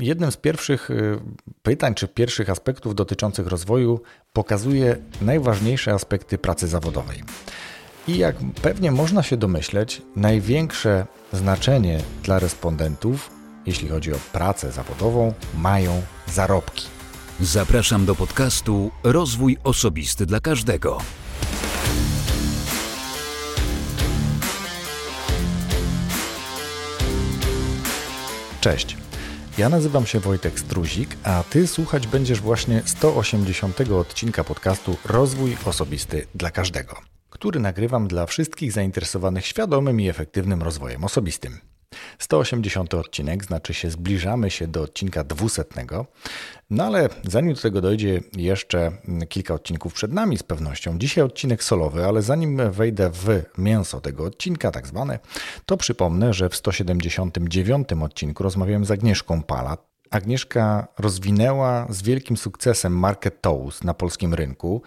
jednym z pierwszych y, pytań czy pierwszych aspektów dotyczących rozwoju pokazuje najważniejsze aspekty pracy zawodowej. I jak pewnie można się domyśleć, największe znaczenie dla respondentów, jeśli chodzi o pracę zawodową, mają zarobki. Zapraszam do podcastu Rozwój Osobisty dla Każdego. Cześć. Ja nazywam się Wojtek Struzik, a Ty słuchać będziesz właśnie 180 odcinka podcastu Rozwój Osobisty dla Każdego, który nagrywam dla wszystkich zainteresowanych świadomym i efektywnym rozwojem osobistym. 180 odcinek, znaczy się zbliżamy się do odcinka 200. No ale zanim do tego dojdzie, jeszcze kilka odcinków przed nami z pewnością. Dzisiaj odcinek solowy, ale zanim wejdę w mięso tego odcinka, tak zwane, to przypomnę, że w 179 odcinku rozmawiałem z Agnieszką Palat, Agnieszka rozwinęła z wielkim sukcesem markę Toast na polskim rynku.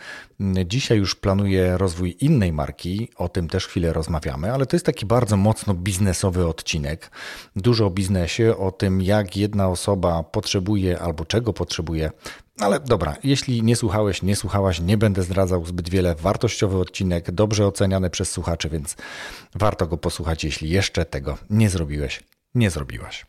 Dzisiaj już planuje rozwój innej marki, o tym też chwilę rozmawiamy, ale to jest taki bardzo mocno biznesowy odcinek. Dużo o biznesie, o tym jak jedna osoba potrzebuje albo czego potrzebuje. Ale dobra, jeśli nie słuchałeś, nie słuchałaś, nie będę zdradzał zbyt wiele. Wartościowy odcinek, dobrze oceniany przez słuchaczy, więc warto go posłuchać, jeśli jeszcze tego nie zrobiłeś, nie zrobiłaś.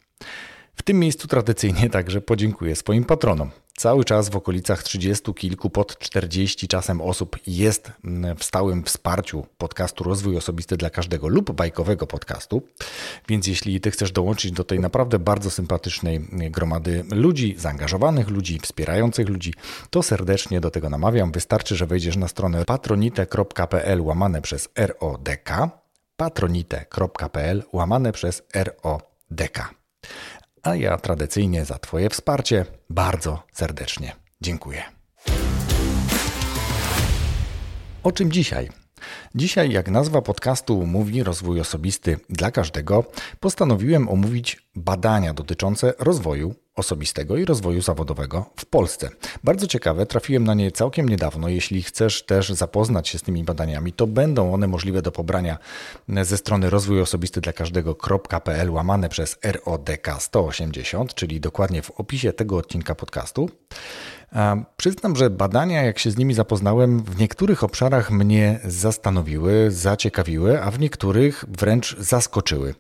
W tym miejscu tradycyjnie także podziękuję swoim patronom. Cały czas w okolicach 30 kilku, pod 40 czasem osób jest w stałym wsparciu podcastu Rozwój Osobisty dla każdego lub bajkowego podcastu. Więc jeśli Ty chcesz dołączyć do tej naprawdę bardzo sympatycznej gromady ludzi, zaangażowanych ludzi, wspierających ludzi, to serdecznie do tego namawiam. Wystarczy, że wejdziesz na stronę patronite.pl łamane przez RODK patronite.pl łamane przez RODK a ja tradycyjnie za Twoje wsparcie bardzo serdecznie dziękuję. O czym dzisiaj? Dzisiaj, jak nazwa podcastu mówi rozwój osobisty dla każdego, postanowiłem omówić badania dotyczące rozwoju osobistego i rozwoju zawodowego w Polsce. Bardzo ciekawe, trafiłem na nie całkiem niedawno. Jeśli chcesz też zapoznać się z tymi badaniami, to będą one możliwe do pobrania ze strony rozwój osobisty dla każdego.pl łamane przez RODK 180, czyli dokładnie w opisie tego odcinka podcastu. Przyznam, że badania, jak się z nimi zapoznałem, w niektórych obszarach mnie zastanowiły, zaciekawiły, a w niektórych wręcz zaskoczyły.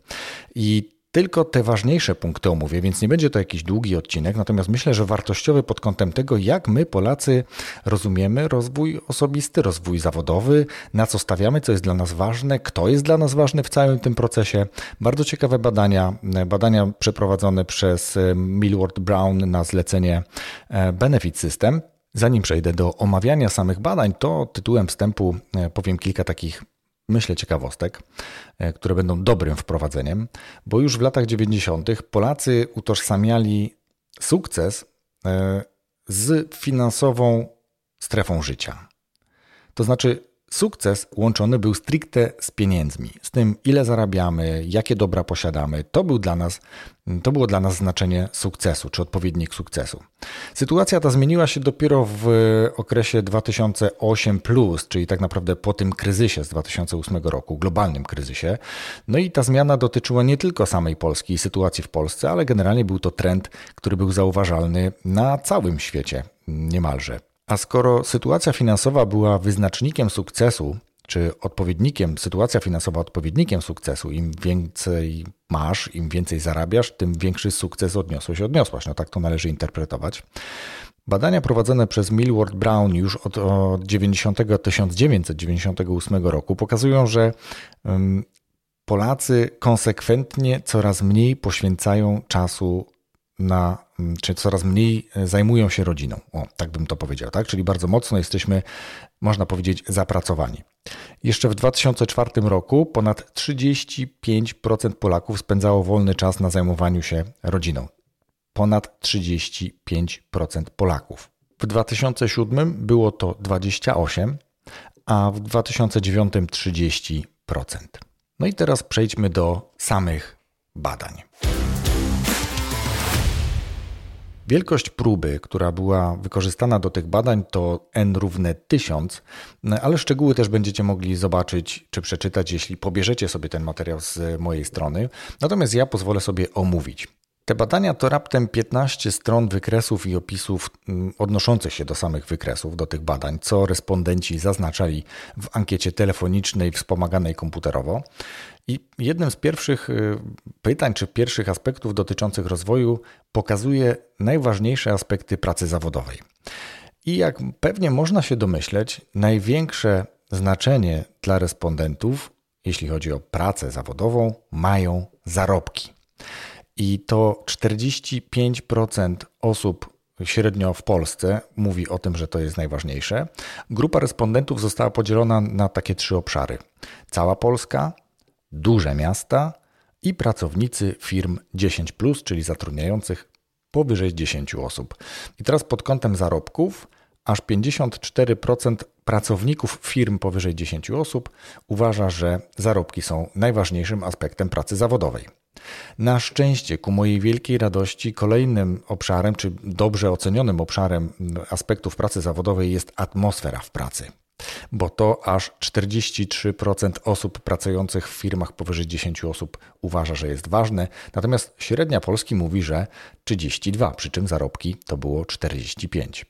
I tylko te ważniejsze punkty omówię, więc nie będzie to jakiś długi odcinek, natomiast myślę, że wartościowy pod kątem tego, jak my Polacy rozumiemy rozwój osobisty, rozwój zawodowy, na co stawiamy, co jest dla nas ważne, kto jest dla nas ważny w całym tym procesie. Bardzo ciekawe badania, badania przeprowadzone przez e, Millward Brown na zlecenie e, Benefit System. Zanim przejdę do omawiania samych badań, to tytułem wstępu e, powiem kilka takich myślę, ciekawostek, e, które będą dobrym wprowadzeniem, bo już w latach 90. Polacy utożsamiali sukces e, z finansową strefą życia. To znaczy, Sukces łączony był stricte z pieniędzmi, z tym ile zarabiamy, jakie dobra posiadamy. To, był dla nas, to było dla nas znaczenie sukcesu, czy odpowiednik sukcesu. Sytuacja ta zmieniła się dopiero w okresie 2008, czyli tak naprawdę po tym kryzysie z 2008 roku, globalnym kryzysie. No i ta zmiana dotyczyła nie tylko samej Polski i sytuacji w Polsce, ale generalnie był to trend, który był zauważalny na całym świecie niemalże. A skoro sytuacja finansowa była wyznacznikiem sukcesu, czy odpowiednikiem, sytuacja finansowa odpowiednikiem sukcesu, im więcej masz, im więcej zarabiasz, tym większy sukces odniosłeś, odniosłaś. No tak to należy interpretować. Badania prowadzone przez Millward Brown już od, od 90, 1998 roku pokazują, że Polacy konsekwentnie coraz mniej poświęcają czasu na, mm, czy coraz mniej e, zajmują się rodziną. O, tak bym to powiedział, tak? Czyli bardzo mocno jesteśmy, można powiedzieć, zapracowani. Jeszcze w 2004 roku ponad 35% Polaków spędzało wolny czas na zajmowaniu się rodziną. Ponad 35% Polaków. W 2007 było to 28, a w 2009 30%. No i teraz przejdźmy do samych badań. Wielkość próby, która była wykorzystana do tych badań, to n równe 1000, ale szczegóły też będziecie mogli zobaczyć czy przeczytać, jeśli pobierzecie sobie ten materiał z mojej strony. Natomiast ja pozwolę sobie omówić. Te badania to raptem 15 stron wykresów i opisów mm, odnoszących się do samych wykresów, do tych badań, co respondenci zaznaczali w ankiecie telefonicznej wspomaganej komputerowo. I jednym z pierwszych y, pytań czy pierwszych aspektów dotyczących rozwoju pokazuje najważniejsze aspekty pracy zawodowej. I jak pewnie można się domyśleć, największe znaczenie dla respondentów, jeśli chodzi o pracę zawodową, mają zarobki. I to 45% osób średnio w Polsce mówi o tym, że to jest najważniejsze. Grupa respondentów została podzielona na takie trzy obszary: cała Polska, duże miasta i pracownicy firm 10, czyli zatrudniających powyżej 10 osób. I teraz pod kątem zarobków, aż 54% pracowników firm powyżej 10 osób uważa, że zarobki są najważniejszym aspektem pracy zawodowej. Na szczęście, ku mojej wielkiej radości, kolejnym obszarem, czy dobrze ocenionym obszarem aspektów pracy zawodowej jest atmosfera w pracy bo to aż 43% osób pracujących w firmach powyżej 10 osób uważa, że jest ważne, natomiast średnia Polski mówi, że 32, przy czym zarobki to było 45.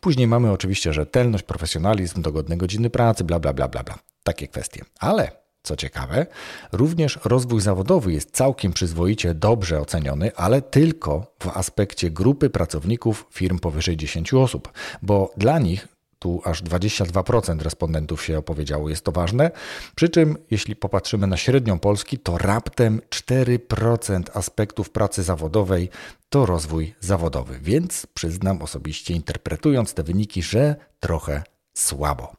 Później mamy oczywiście rzetelność, profesjonalizm, dogodne godziny pracy, bla, bla, bla, bla, bla. Takie kwestie. Ale co ciekawe, również rozwój zawodowy jest całkiem przyzwoicie dobrze oceniony, ale tylko w aspekcie grupy pracowników firm powyżej 10 osób, bo dla nich tu aż 22% respondentów się opowiedziało, jest to ważne. Przy czym, jeśli popatrzymy na średnią Polski, to raptem 4% aspektów pracy zawodowej to rozwój zawodowy. Więc przyznam osobiście, interpretując te wyniki, że trochę słabo.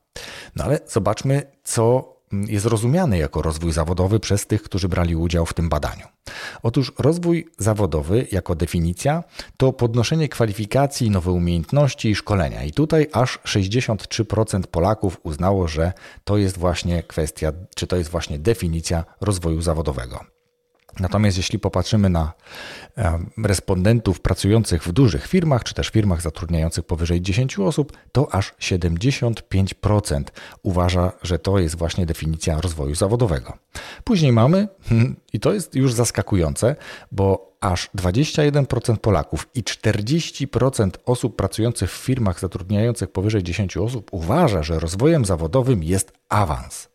No ale zobaczmy, co jest rozumiany jako rozwój zawodowy przez tych, którzy brali udział w tym badaniu. Otóż rozwój zawodowy jako definicja to podnoszenie kwalifikacji, nowe umiejętności i szkolenia. I tutaj aż 63% Polaków uznało, że to jest właśnie kwestia, czy to jest właśnie definicja rozwoju zawodowego. Natomiast jeśli popatrzymy na respondentów pracujących w dużych firmach, czy też firmach zatrudniających powyżej 10 osób, to aż 75% uważa, że to jest właśnie definicja rozwoju zawodowego. Później mamy, i to jest już zaskakujące, bo aż 21% Polaków i 40% osób pracujących w firmach zatrudniających powyżej 10 osób uważa, że rozwojem zawodowym jest awans,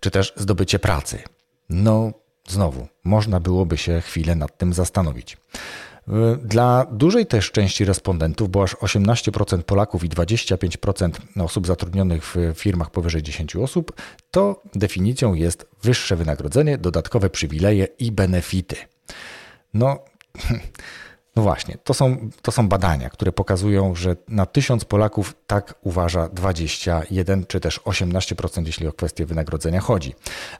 czy też zdobycie pracy. No, Znowu, można byłoby się chwilę nad tym zastanowić. Dla dużej też części respondentów, bo aż 18% Polaków i 25% osób zatrudnionych w firmach powyżej 10 osób, to definicją jest wyższe wynagrodzenie, dodatkowe przywileje i benefity. No, No właśnie, to są, to są badania, które pokazują, że na tysiąc Polaków tak uważa 21 czy też 18%, jeśli o kwestię wynagrodzenia chodzi.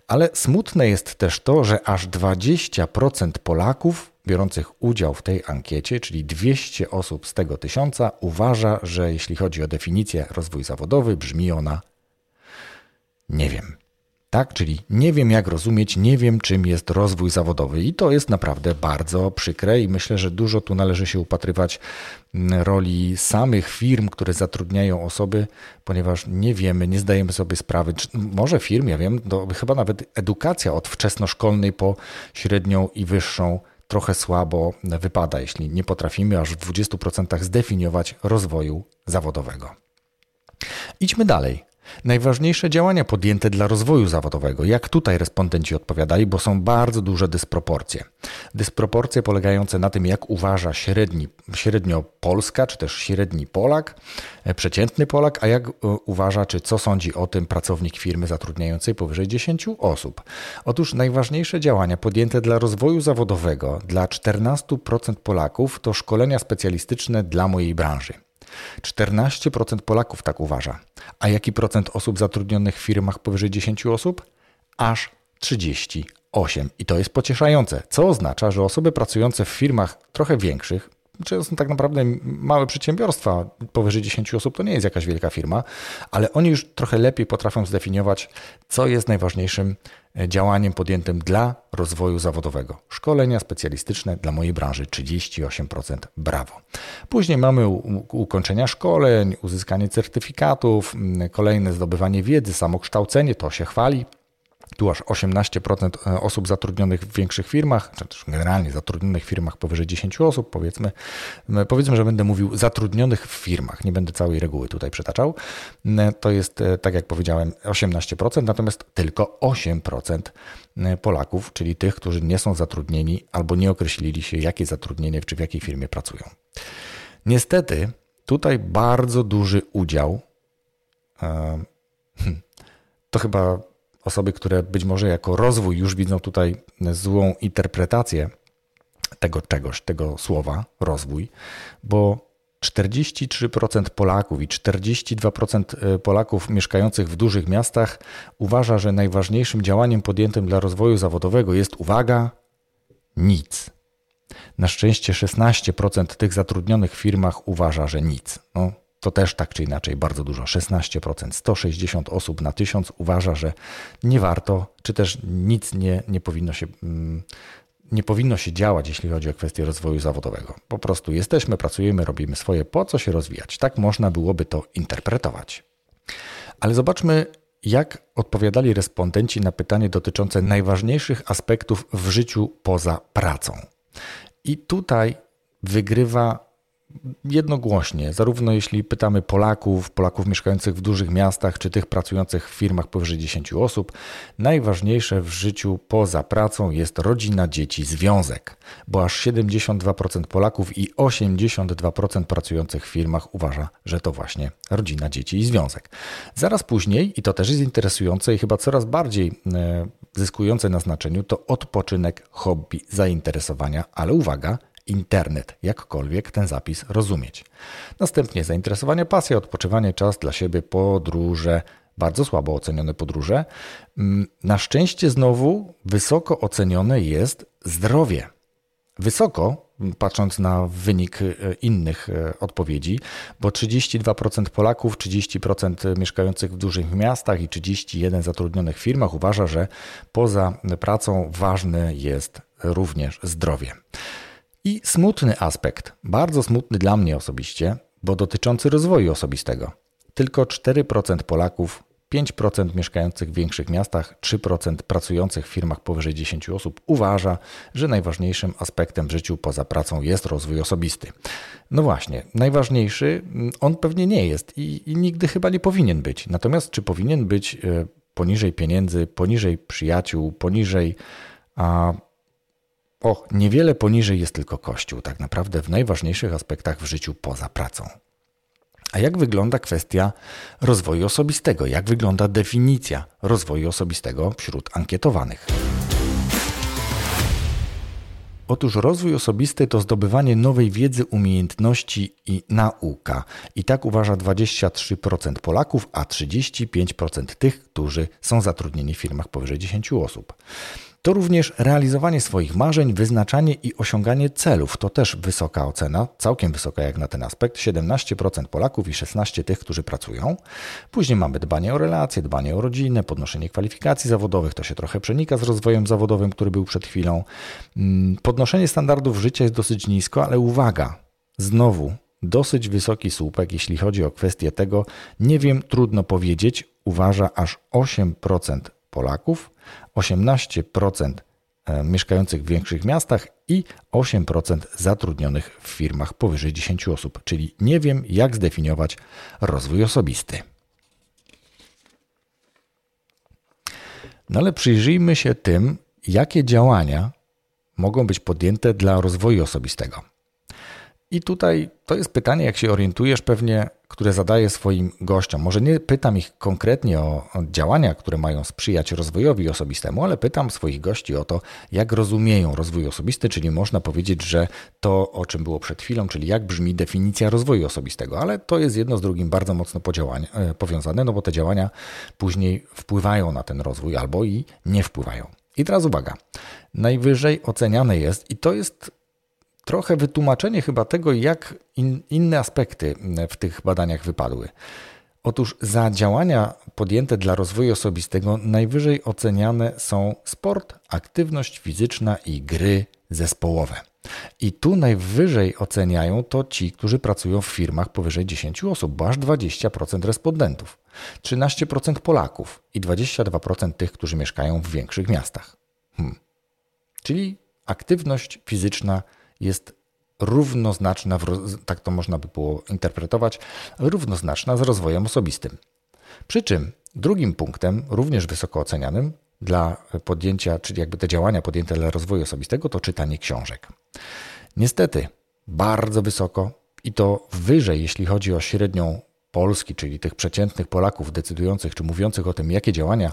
Ale smutne jest też to, że aż 20% Polaków biorących udział w tej ankiecie, czyli 200 osób z tego tysiąca, uważa, że jeśli chodzi o definicję rozwój zawodowy, brzmi ona nie wiem. Tak, czyli nie wiem jak rozumieć, nie wiem czym jest rozwój zawodowy i to jest naprawdę bardzo przykre i myślę, że dużo tu należy się upatrywać mm, roli samych firm, które zatrudniają osoby, ponieważ nie wiemy, nie zdajemy sobie sprawy, czy, może firm, ja wiem, to chyba nawet edukacja od wczesnoszkolnej po średnią i wyższą trochę słabo wypada, jeśli nie potrafimy aż w 20% zdefiniować rozwoju zawodowego. Idźmy dalej. Najważniejsze działania podjęte dla rozwoju zawodowego, jak tutaj respondenci odpowiadali, bo są bardzo duże dysproporcje. Dysproporcje polegające na tym, jak uważa średni, średnio Polska, czy też średni Polak, e, przeciętny Polak, a jak e, uważa, czy co sądzi o tym pracownik firmy zatrudniającej powyżej 10 osób. Otóż najważniejsze działania podjęte dla rozwoju zawodowego dla 14% Polaków to szkolenia specjalistyczne dla mojej branży. 14% Polaków tak uważa. A jaki procent osób zatrudnionych w firmach powyżej 10 osób? Aż 38. I to jest pocieszające, co oznacza, że osoby pracujące w firmach trochę większych, czy są tak naprawdę małe przedsiębiorstwa, powyżej 10 osób to nie jest jakaś wielka firma, ale oni już trochę lepiej potrafią zdefiniować, co jest najważniejszym e, działaniem podjętym dla rozwoju zawodowego. Szkolenia specjalistyczne dla mojej branży 38%. Brawo. Później mamy ukończenia szkoleń, uzyskanie certyfikatów, kolejne zdobywanie wiedzy, samokształcenie, to się chwali. Tu aż 18% e, osób zatrudnionych w większych firmach, czy też generalnie zatrudnionych w firmach powyżej 10 osób, powiedzmy, powiedzmy, że będę mówił zatrudnionych w firmach, nie będę całej reguły tutaj przytaczał. To jest, e, tak jak powiedziałem, 18%, natomiast tylko 8% Polaków, czyli tych, którzy nie są zatrudnieni albo nie określili się, jakie zatrudnienie czy w jakiej firmie pracują. Niestety, tutaj bardzo duży udział. Hmm, to chyba osoby, które być może jako rozwój już widzą tutaj złą interpretację tego czegoś, tego słowa rozwój, bo 43% Polaków i 42% e, Polaków mieszkających w dużych miastach uważa, że najważniejszym działaniem podjętym dla rozwoju zawodowego jest uwaga nic. Na szczęście 16% tych zatrudnionych w firmach uważa, że nic. No, to też tak czy inaczej bardzo dużo. 16%, 160 osób na 1000 uważa, że nie warto, czy też nic nie, nie powinno się. Mm, nie powinno się działać, jeśli chodzi o kwestię rozwoju zawodowego. Po prostu jesteśmy, pracujemy, robimy swoje, po co się rozwijać? Tak można byłoby to interpretować. Ale zobaczmy, jak odpowiadali respondenci na pytanie dotyczące najważniejszych aspektów w życiu poza pracą. I tutaj wygrywa jednogłośnie, zarówno jeśli pytamy Polaków, Polaków mieszkających w dużych miastach, czy tych pracujących w firmach powyżej 10 osób, najważniejsze w życiu poza pracą jest rodzina, dzieci, związek, bo aż 72% Polaków i 82% pracujących w firmach uważa, że to właśnie rodzina, dzieci i związek. Zaraz później, i to też jest interesujące i chyba coraz bardziej e, zyskujące na znaczeniu, to odpoczynek, hobby, zainteresowania, ale uwaga, internet, jakkolwiek ten zapis rozumieć. Następnie zainteresowanie, pasja, odpoczywanie, czas dla siebie, podróże, bardzo słabo ocenione podróże. Mm, na szczęście znowu wysoko ocenione jest zdrowie. Wysoko, patrząc na wynik e, innych e, odpowiedzi, bo 32% Polaków, 30% mieszkających w dużych miastach i 31% zatrudnionych w firmach uważa, że poza pracą ważne jest również zdrowie. I smutny aspekt, bardzo smutny dla mnie osobiście, bo dotyczący rozwoju osobistego. Tylko 4% Polaków, 5% mieszkających w większych miastach, 3% pracujących w firmach powyżej 10 osób uważa, że najważniejszym aspektem w życiu poza pracą jest rozwój osobisty. No właśnie, najważniejszy on pewnie nie jest i, i nigdy chyba nie powinien być. Natomiast czy powinien być e, poniżej pieniędzy, poniżej przyjaciół, poniżej a, o, niewiele poniżej jest tylko Kościół, tak naprawdę w najważniejszych aspektach w życiu poza pracą. A jak wygląda kwestia rozwoju osobistego? Jak wygląda definicja rozwoju osobistego wśród ankietowanych? Otóż rozwój osobisty to zdobywanie nowej wiedzy, umiejętności i nauka. I tak uważa 23% Polaków, a 35% tych, którzy są zatrudnieni w firmach powyżej 10 osób. To również realizowanie swoich marzeń, wyznaczanie i osiąganie celów. To też wysoka ocena, całkiem wysoka jak na ten aspekt. 17% Polaków i 16% tych, którzy pracują. Później mamy dbanie o relacje, dbanie o rodzinę, podnoszenie kwalifikacji zawodowych. To się trochę przenika z rozwojem zawodowym, który był przed chwilą. Mm, podnoszenie standardów życia jest dosyć nisko, ale uwaga, znowu dosyć wysoki słupek, jeśli chodzi o kwestię tego. Nie wiem, trudno powiedzieć. Uważa aż 8% Polaków, 18% e, mieszkających w większych miastach i 8% zatrudnionych w firmach powyżej 10 osób, czyli nie wiem, jak zdefiniować rozwój osobisty. No ale przyjrzyjmy się tym, jakie działania mogą być podjęte dla rozwoju osobistego. I tutaj to jest pytanie, jak się orientujesz, pewnie, które zadaję swoim gościom. Może nie pytam ich konkretnie o działania, które mają sprzyjać rozwojowi osobistemu, ale pytam swoich gości o to, jak rozumieją rozwój osobisty, czyli można powiedzieć, że to, o czym było przed chwilą, czyli jak brzmi definicja rozwoju osobistego, ale to jest jedno z drugim bardzo mocno e, powiązane, no bo te działania później wpływają na ten rozwój albo i nie wpływają. I teraz uwaga. Najwyżej oceniane jest, i to jest trochę wytłumaczenie chyba tego, jak in, inne aspekty w tych badaniach wypadły. Otóż za działania podjęte dla rozwoju osobistego najwyżej oceniane są sport, aktywność fizyczna i gry zespołowe. I tu najwyżej oceniają to ci, którzy pracują w firmach powyżej 10 osób, bo aż 20% respondentów, 13% Polaków i 22% tych, którzy mieszkają w większych miastach. Hmm. Czyli aktywność fizyczna jest równoznaczna, tak to można by było interpretować, równoznaczna z rozwojem osobistym. Przy czym drugim punktem, również wysoko ocenianym dla podjęcia, czyli jakby te działania podjęte dla rozwoju osobistego, to czytanie książek. Niestety, bardzo wysoko i to wyżej, jeśli chodzi o średnią Polski, czyli tych przeciętnych Polaków decydujących czy mówiących o tym, jakie działania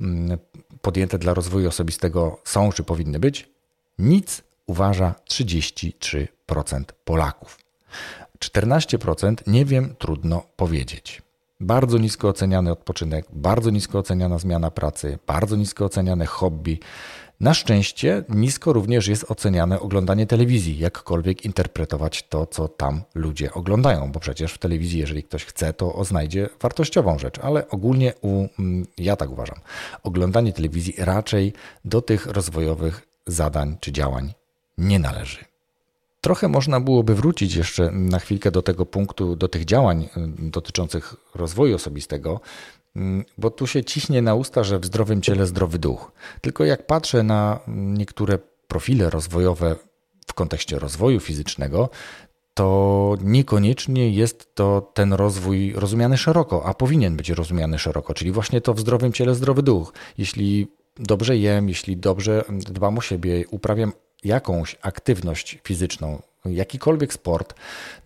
mm, podjęte dla rozwoju osobistego są czy powinny być, nic uważa 33% Polaków. 14% nie wiem, trudno powiedzieć. Bardzo nisko oceniany odpoczynek, bardzo nisko oceniana zmiana pracy, bardzo nisko oceniane hobby. Na szczęście nisko również jest oceniane oglądanie telewizji, jakkolwiek interpretować to, co tam ludzie oglądają, bo przecież w telewizji, jeżeli ktoś chce, to znajdzie wartościową rzecz, ale ogólnie u, mm, ja tak uważam, oglądanie telewizji raczej do tych rozwojowych zadań czy działań nie należy. Trochę można byłoby wrócić jeszcze na chwilkę do tego punktu, do tych działań y, dotyczących rozwoju osobistego, mm, bo tu się ciśnie na usta, że w zdrowym ciele zdrowy duch. Tylko jak patrzę na niektóre profile rozwojowe w kontekście rozwoju fizycznego, to niekoniecznie jest to ten rozwój rozumiany szeroko, a powinien być rozumiany szeroko, czyli właśnie to w zdrowym ciele zdrowy duch. Jeśli dobrze jem, jeśli dobrze dbam o siebie, uprawiam jakąś aktywność fizyczną, jakikolwiek sport,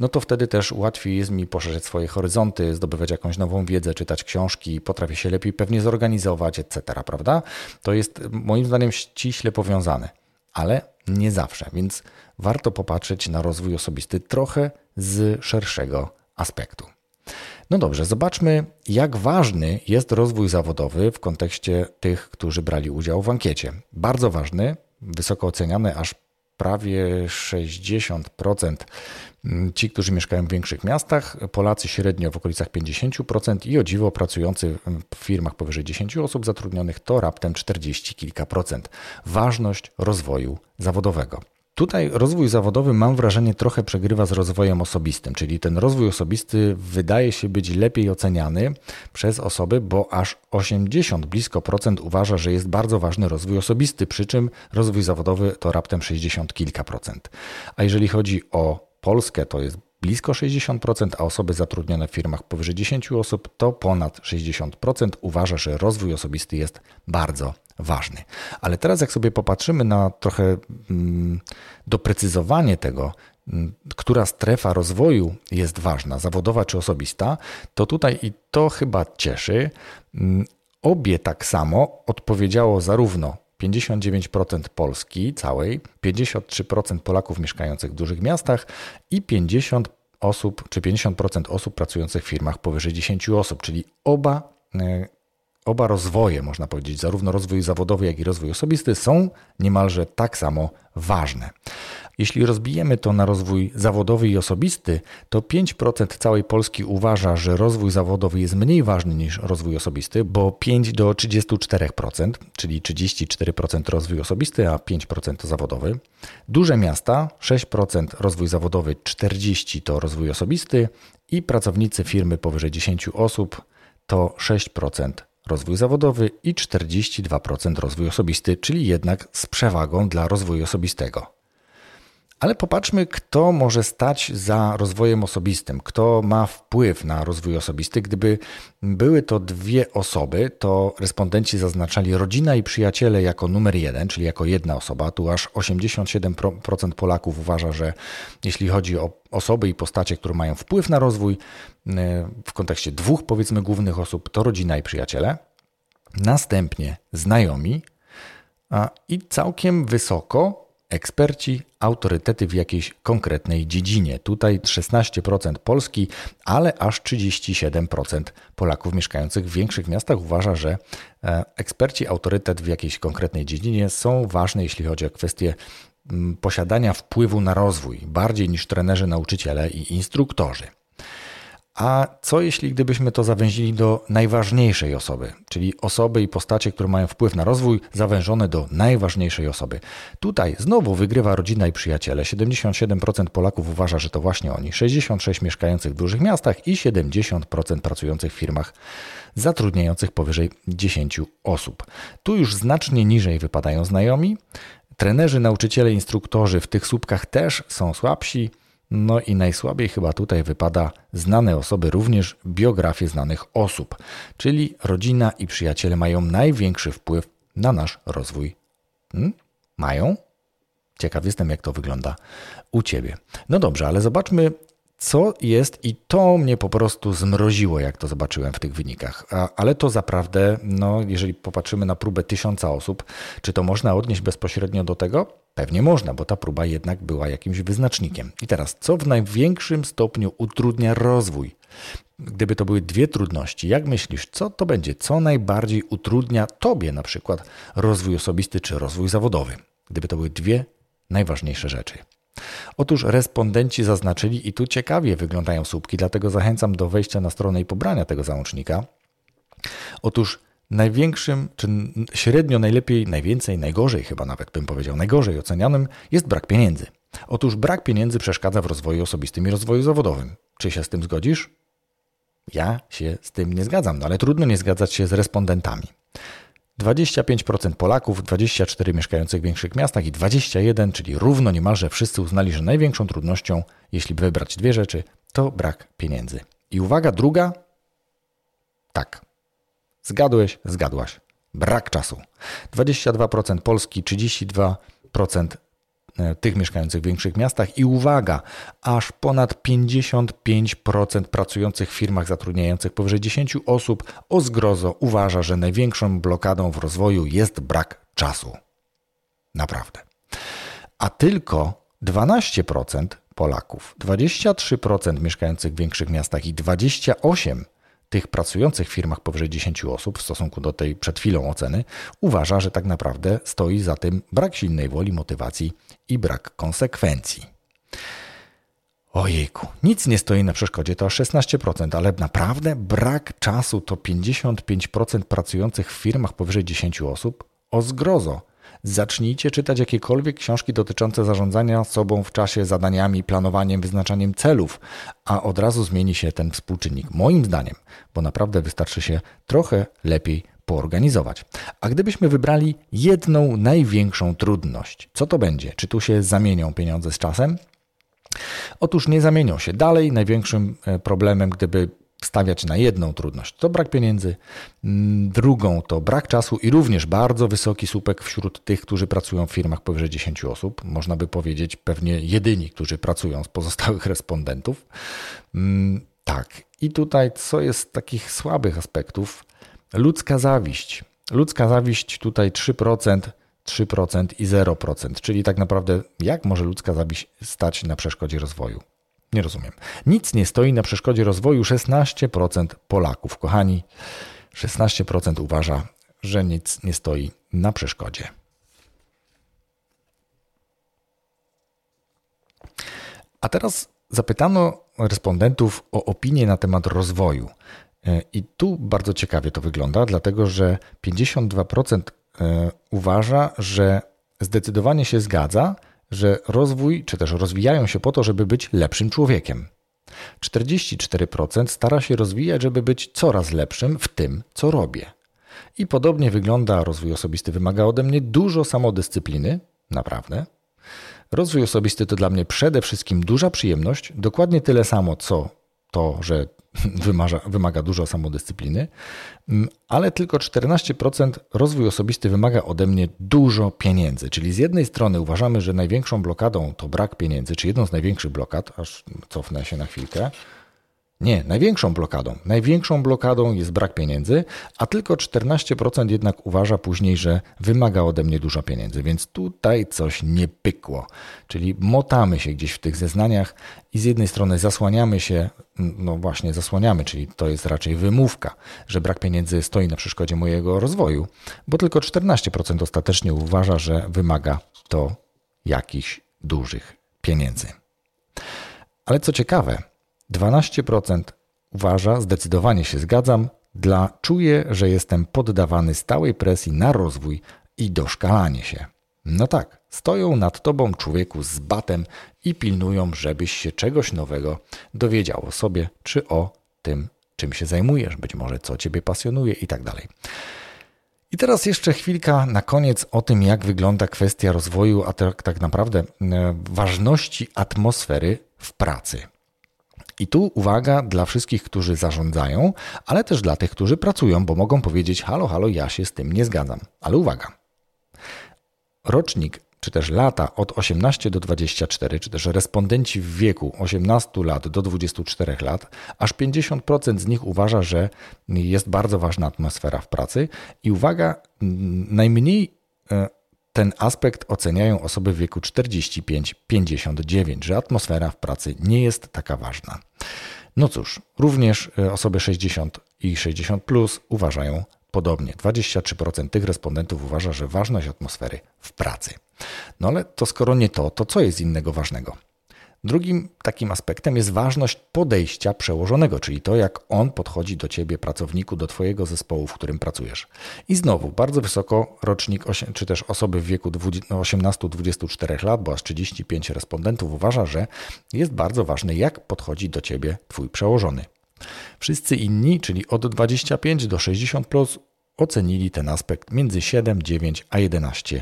no to wtedy też łatwiej jest mi poszerzyć swoje horyzonty, zdobywać jakąś nową wiedzę, czytać książki, potrafię się lepiej pewnie zorganizować, etc., prawda? To jest moim zdaniem ściśle powiązane, ale nie zawsze, więc warto popatrzeć na rozwój osobisty trochę z szerszego aspektu. No dobrze, zobaczmy, jak ważny jest rozwój zawodowy w kontekście tych, którzy brali udział w ankiecie. Bardzo ważny, wysoko oceniane, aż prawie 60% ci, którzy mieszkają w większych miastach, Polacy średnio w okolicach 50% i o dziwo pracujący w firmach powyżej 10 osób zatrudnionych to raptem 40 kilka procent. Ważność rozwoju zawodowego. Tutaj rozwój zawodowy, mam wrażenie, trochę przegrywa z rozwojem osobistym, czyli ten rozwój osobisty wydaje się być lepiej oceniany przez osoby, bo aż 80 blisko procent uważa, że jest bardzo ważny rozwój osobisty, przy czym rozwój zawodowy to raptem 60 kilka procent. A jeżeli chodzi o Polskę, to jest blisko 60%, a osoby zatrudnione w firmach powyżej 10 osób to ponad 60% uważa, że rozwój osobisty jest bardzo ważny. Ale teraz, jak sobie popatrzymy na trochę mm, doprecyzowanie tego, mm, która strefa rozwoju jest ważna, zawodowa czy osobista, to tutaj i to chyba cieszy. Mm, obie tak samo odpowiedziało zarówno 59% Polski całej, 53% Polaków mieszkających w dużych miastach i 50 osób, czy 50% osób pracujących w firmach powyżej 10 osób, czyli oba e, Oba rozwoje, można powiedzieć, zarówno rozwój zawodowy, jak i rozwój osobisty, są niemalże tak samo ważne. Jeśli rozbijemy to na rozwój zawodowy i osobisty, to 5% całej Polski uważa, że rozwój zawodowy jest mniej ważny niż rozwój osobisty, bo 5 do 34%, czyli 34% rozwój osobisty, a 5% zawodowy. Duże miasta 6% rozwój zawodowy, 40% to rozwój osobisty i pracownicy firmy powyżej 10 osób to 6% rozwój zawodowy i 42% rozwój osobisty, czyli jednak z przewagą dla rozwoju osobistego. Ale popatrzmy, kto może stać za rozwojem osobistym, kto ma wpływ na rozwój osobisty. Gdyby były to dwie osoby, to respondenci zaznaczali rodzina i przyjaciele jako numer jeden, czyli jako jedna osoba. Tu aż 87% Polaków uważa, że jeśli chodzi o osoby i postacie, które mają wpływ na rozwój, e, w kontekście dwóch powiedzmy głównych osób, to rodzina i przyjaciele. Następnie znajomi i całkiem wysoko eksperci, autorytety w jakiejś konkretnej dziedzinie. Tutaj 16% Polski, ale aż 37% Polaków mieszkających w większych miastach uważa, że e, eksperci, autorytet w jakiejś konkretnej dziedzinie są ważne, jeśli chodzi o kwestie mm, posiadania wpływu na rozwój, bardziej niż trenerzy, nauczyciele i instruktorzy. A co jeśli gdybyśmy to zawęzili do najważniejszej osoby, czyli osoby i postacie, które mają wpływ na rozwój, zawężone do najważniejszej osoby? Tutaj znowu wygrywa rodzina i przyjaciele. 77% Polaków uważa, że to właśnie oni, 66% mieszkających w dużych miastach i 70% pracujących w firmach zatrudniających powyżej 10 osób. Tu już znacznie niżej wypadają znajomi. Trenerzy, nauczyciele, instruktorzy w tych słupkach też są słabsi. No i najsłabiej chyba tutaj wypada znane osoby, również biografie znanych osób, czyli rodzina i przyjaciele mają największy wpływ na nasz rozwój. Hmm? Mają? Ciekaw jestem, jak to wygląda u ciebie. No dobrze, ale zobaczmy, co jest, i to mnie po prostu zmroziło, jak to zobaczyłem w tych wynikach. A, ale to zaprawdę, no, jeżeli popatrzymy na próbę tysiąca osób, czy to można odnieść bezpośrednio do tego? Pewnie można, bo ta próba jednak była jakimś wyznacznikiem. I teraz, co w największym stopniu utrudnia rozwój? Gdyby to były dwie trudności, jak myślisz, co to będzie? Co najbardziej utrudnia tobie na przykład rozwój osobisty czy rozwój zawodowy? Gdyby to były dwie najważniejsze rzeczy. Otóż respondenci zaznaczyli, i tu ciekawie wyglądają słupki, dlatego zachęcam do wejścia na stronę i pobrania tego załącznika. Otóż największym, czy średnio najlepiej, najwięcej, najgorzej chyba nawet bym powiedział, najgorzej ocenianym jest brak pieniędzy. Otóż brak pieniędzy przeszkadza w rozwoju osobistym i rozwoju zawodowym. Czy się z tym zgodzisz? Ja się z tym nie zgadzam, no ale trudno nie zgadzać się z respondentami. 25% Polaków, 24 mieszkających w większych miastach i 21, czyli równo niemalże wszyscy uznali, że największą trudnością, jeśli wybrać dwie rzeczy, to brak pieniędzy. I uwaga, druga? Tak. Zgadłeś, zgadłaś. Brak czasu. 22% Polski, 32% E, tych mieszkających w większych miastach i uwaga, aż ponad 55% pracujących w firmach zatrudniających powyżej 10 osób o zgrozo uważa, że największą blokadą w rozwoju jest brak czasu. Naprawdę. A tylko 12% Polaków, 23% mieszkających w większych miastach i 28% tych pracujących w firmach powyżej 10 osób w stosunku do tej przed chwilą oceny uważa, że tak naprawdę stoi za tym brak silnej woli, motywacji i brak konsekwencji. Ojejku, nic nie stoi na przeszkodzie, to 16%, ale naprawdę brak czasu to 55% pracujących w firmach powyżej 10 osób? O zgrozo! Zacznijcie czytać jakiekolwiek książki dotyczące zarządzania sobą w czasie, zadaniami, planowaniem, wyznaczaniem celów, a od razu zmieni się ten współczynnik. Moim zdaniem, bo naprawdę wystarczy się trochę lepiej poorganizować. A gdybyśmy wybrali jedną największą trudność, co to będzie? Czy tu się zamienią pieniądze z czasem? Otóż nie zamienią się. Dalej największym e, problemem, gdyby stawiać na jedną trudność. To brak pieniędzy, drugą to brak czasu i również bardzo wysoki słupek wśród tych, którzy pracują w firmach powyżej 10 osób. Można by powiedzieć pewnie jedyni, którzy pracują z pozostałych respondentów. Tak. I tutaj co jest takich słabych aspektów? Ludzka zawiść. Ludzka zawiść tutaj 3%, 3% i 0%, czyli tak naprawdę jak może ludzka zawiść stać na przeszkodzie rozwoju? Nie rozumiem. Nic nie stoi na przeszkodzie rozwoju 16% Polaków. Kochani, 16% uważa, że nic nie stoi na przeszkodzie. A teraz zapytano respondentów o opinię na temat rozwoju. E, I tu bardzo ciekawie to wygląda, dlatego że 52% e, uważa, że zdecydowanie się zgadza, że rozwój czy też rozwijają się po to, żeby być lepszym człowiekiem. 44% stara się rozwijać, żeby być coraz lepszym w tym, co robię. I podobnie wygląda rozwój osobisty. Wymaga ode mnie dużo samodyscypliny, naprawdę. Rozwój osobisty to dla mnie przede wszystkim duża przyjemność, dokładnie tyle samo, co to, że wymaga, wymaga dużo samodyscypliny, mm, ale tylko 14% rozwój osobisty wymaga ode mnie dużo pieniędzy. Czyli z jednej strony uważamy, że największą blokadą to brak pieniędzy, czy jedną z największych blokad, aż cofnę się na chwilkę, nie, największą blokadą. Największą blokadą jest brak pieniędzy, a tylko 14% jednak uważa później, że wymaga ode mnie dużo pieniędzy, więc tutaj coś nie pykło. Czyli motamy się gdzieś w tych zeznaniach i z jednej strony zasłaniamy się, no właśnie zasłaniamy, czyli to jest raczej wymówka, że brak pieniędzy stoi na przeszkodzie mojego rozwoju, bo tylko 14% ostatecznie uważa, że wymaga to jakichś dużych pieniędzy. Ale co ciekawe, 12% uważa, zdecydowanie się zgadzam, dla czuję, że jestem poddawany stałej presji na rozwój i doszkalanie się. No tak, stoją nad tobą człowieku z batem i pilnują, żebyś się czegoś nowego dowiedział o sobie czy o tym, czym się zajmujesz, być może co ciebie pasjonuje i tak dalej. I teraz jeszcze chwilka na koniec o tym, jak wygląda kwestia rozwoju, a tak, tak naprawdę e, ważności atmosfery w pracy. I tu uwaga dla wszystkich, którzy zarządzają, ale też dla tych, którzy pracują, bo mogą powiedzieć: Halo, halo, ja się z tym nie zgadzam. Ale uwaga. Rocznik czy też lata od 18 do 24, czy też respondenci w wieku 18 lat do 24 lat, aż 50% z nich uważa, że jest bardzo ważna atmosfera w pracy. I uwaga, najmniej e, ten aspekt oceniają osoby w wieku 45-59, że atmosfera w pracy nie jest taka ważna. No cóż, również e, osoby 60 i 60 plus uważają podobnie. 23% tych respondentów uważa, że ważność atmosfery w pracy. No ale to skoro nie to, to co jest innego ważnego? Drugim takim aspektem jest ważność podejścia przełożonego, czyli to, jak on podchodzi do ciebie, pracowniku, do twojego zespołu, w którym pracujesz. I znowu, bardzo wysoko rocznik, czy też osoby w wieku 18-24 no, lat, bo aż 35 respondentów uważa, że jest bardzo ważne, jak podchodzi do ciebie twój przełożony. Wszyscy inni, czyli od 25 do 60, plus, ocenili ten aspekt między 7, 9 a 11%.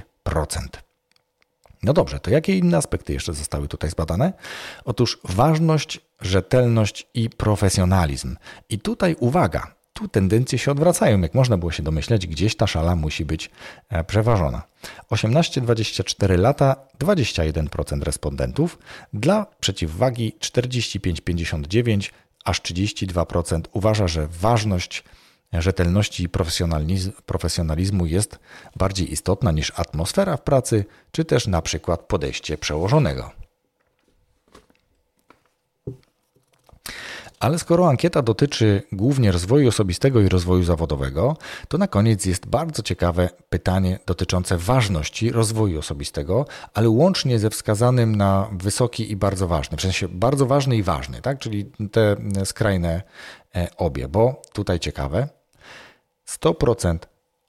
No dobrze, to jakie inne aspekty jeszcze zostały tutaj zbadane? Otóż ważność, rzetelność i profesjonalizm. I tutaj uwaga, tu tendencje się odwracają, jak można było się domyśleć, gdzieś ta szala musi być e, przeważona. 18-24 lata 21% respondentów, dla przeciwwagi 45-59 aż 32% uważa, że ważność rzetelności i profesjonalizmu jest bardziej istotna niż atmosfera w pracy, czy też na przykład podejście przełożonego. Ale skoro ankieta dotyczy głównie rozwoju osobistego i rozwoju zawodowego, to na koniec jest bardzo ciekawe pytanie dotyczące ważności rozwoju osobistego, ale łącznie ze wskazanym na wysoki i bardzo ważny, w sensie bardzo ważny i ważny, tak? czyli te skrajne e, obie, bo tutaj ciekawe, 100%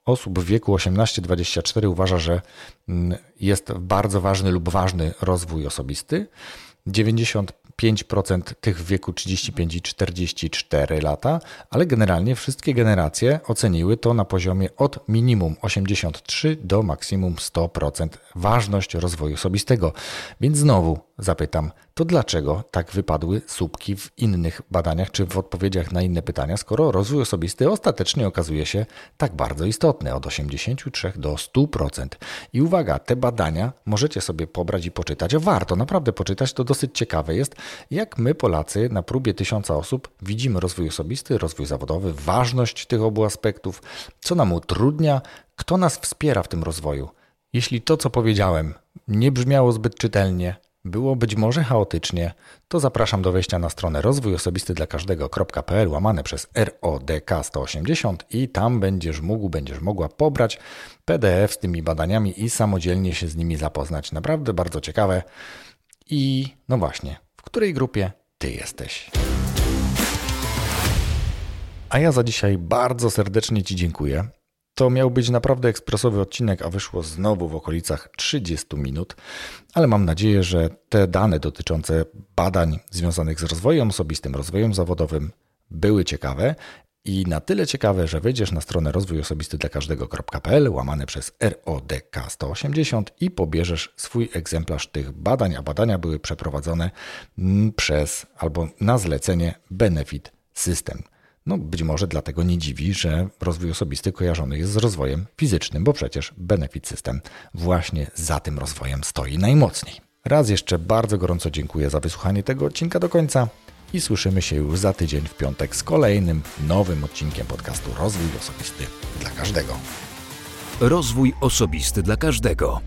osób w wieku 18-24 uważa, że mm, jest bardzo ważny lub ważny rozwój osobisty. 90 5% tych w wieku 35 i 44 lata, ale generalnie wszystkie generacje oceniły to na poziomie od minimum 83 do maksimum 100% ważność rozwoju osobistego. Więc znowu zapytam, to dlaczego tak wypadły słupki w innych badaniach czy w odpowiedziach na inne pytania, skoro rozwój osobisty ostatecznie okazuje się tak bardzo istotny od 83 do 100%. I uwaga, te badania możecie sobie pobrać i poczytać. Warto naprawdę poczytać, to dosyć ciekawe jest, jak my Polacy na próbie tysiąca osób widzimy rozwój osobisty, rozwój zawodowy, ważność tych obu aspektów, co nam utrudnia, kto nas wspiera w tym rozwoju. Jeśli to, co powiedziałem, nie brzmiało zbyt czytelnie, było być może chaotycznie, to zapraszam do wejścia na stronę rozwój osobisty dla każdego.pl łamane przez RODK 180 i tam będziesz mógł, będziesz mogła pobrać PDF z tymi badaniami i samodzielnie się z nimi zapoznać. Naprawdę bardzo ciekawe. I no właśnie, w której grupie ty jesteś? A ja za dzisiaj bardzo serdecznie Ci dziękuję. To miał być naprawdę ekspresowy odcinek, a wyszło znowu w okolicach 30 minut, ale mam nadzieję, że te dane dotyczące badań związanych z rozwojem osobistym, rozwojem zawodowym były ciekawe. I na tyle ciekawe, że wejdziesz na stronę rozwój osobisty dla każdego.pl łamane przez RODK 180 i pobierzesz swój egzemplarz tych badań, a badania były przeprowadzone przez albo na zlecenie Benefit System. No być może dlatego nie dziwi, że rozwój osobisty kojarzony jest z rozwojem fizycznym, bo przecież Benefit System właśnie za tym rozwojem stoi najmocniej. Raz jeszcze bardzo gorąco dziękuję za wysłuchanie tego odcinka do końca i słyszymy się już za tydzień w piątek z kolejnym nowym odcinkiem podcastu Rozwój Osobisty dla każdego. Rozwój Osobisty dla każdego.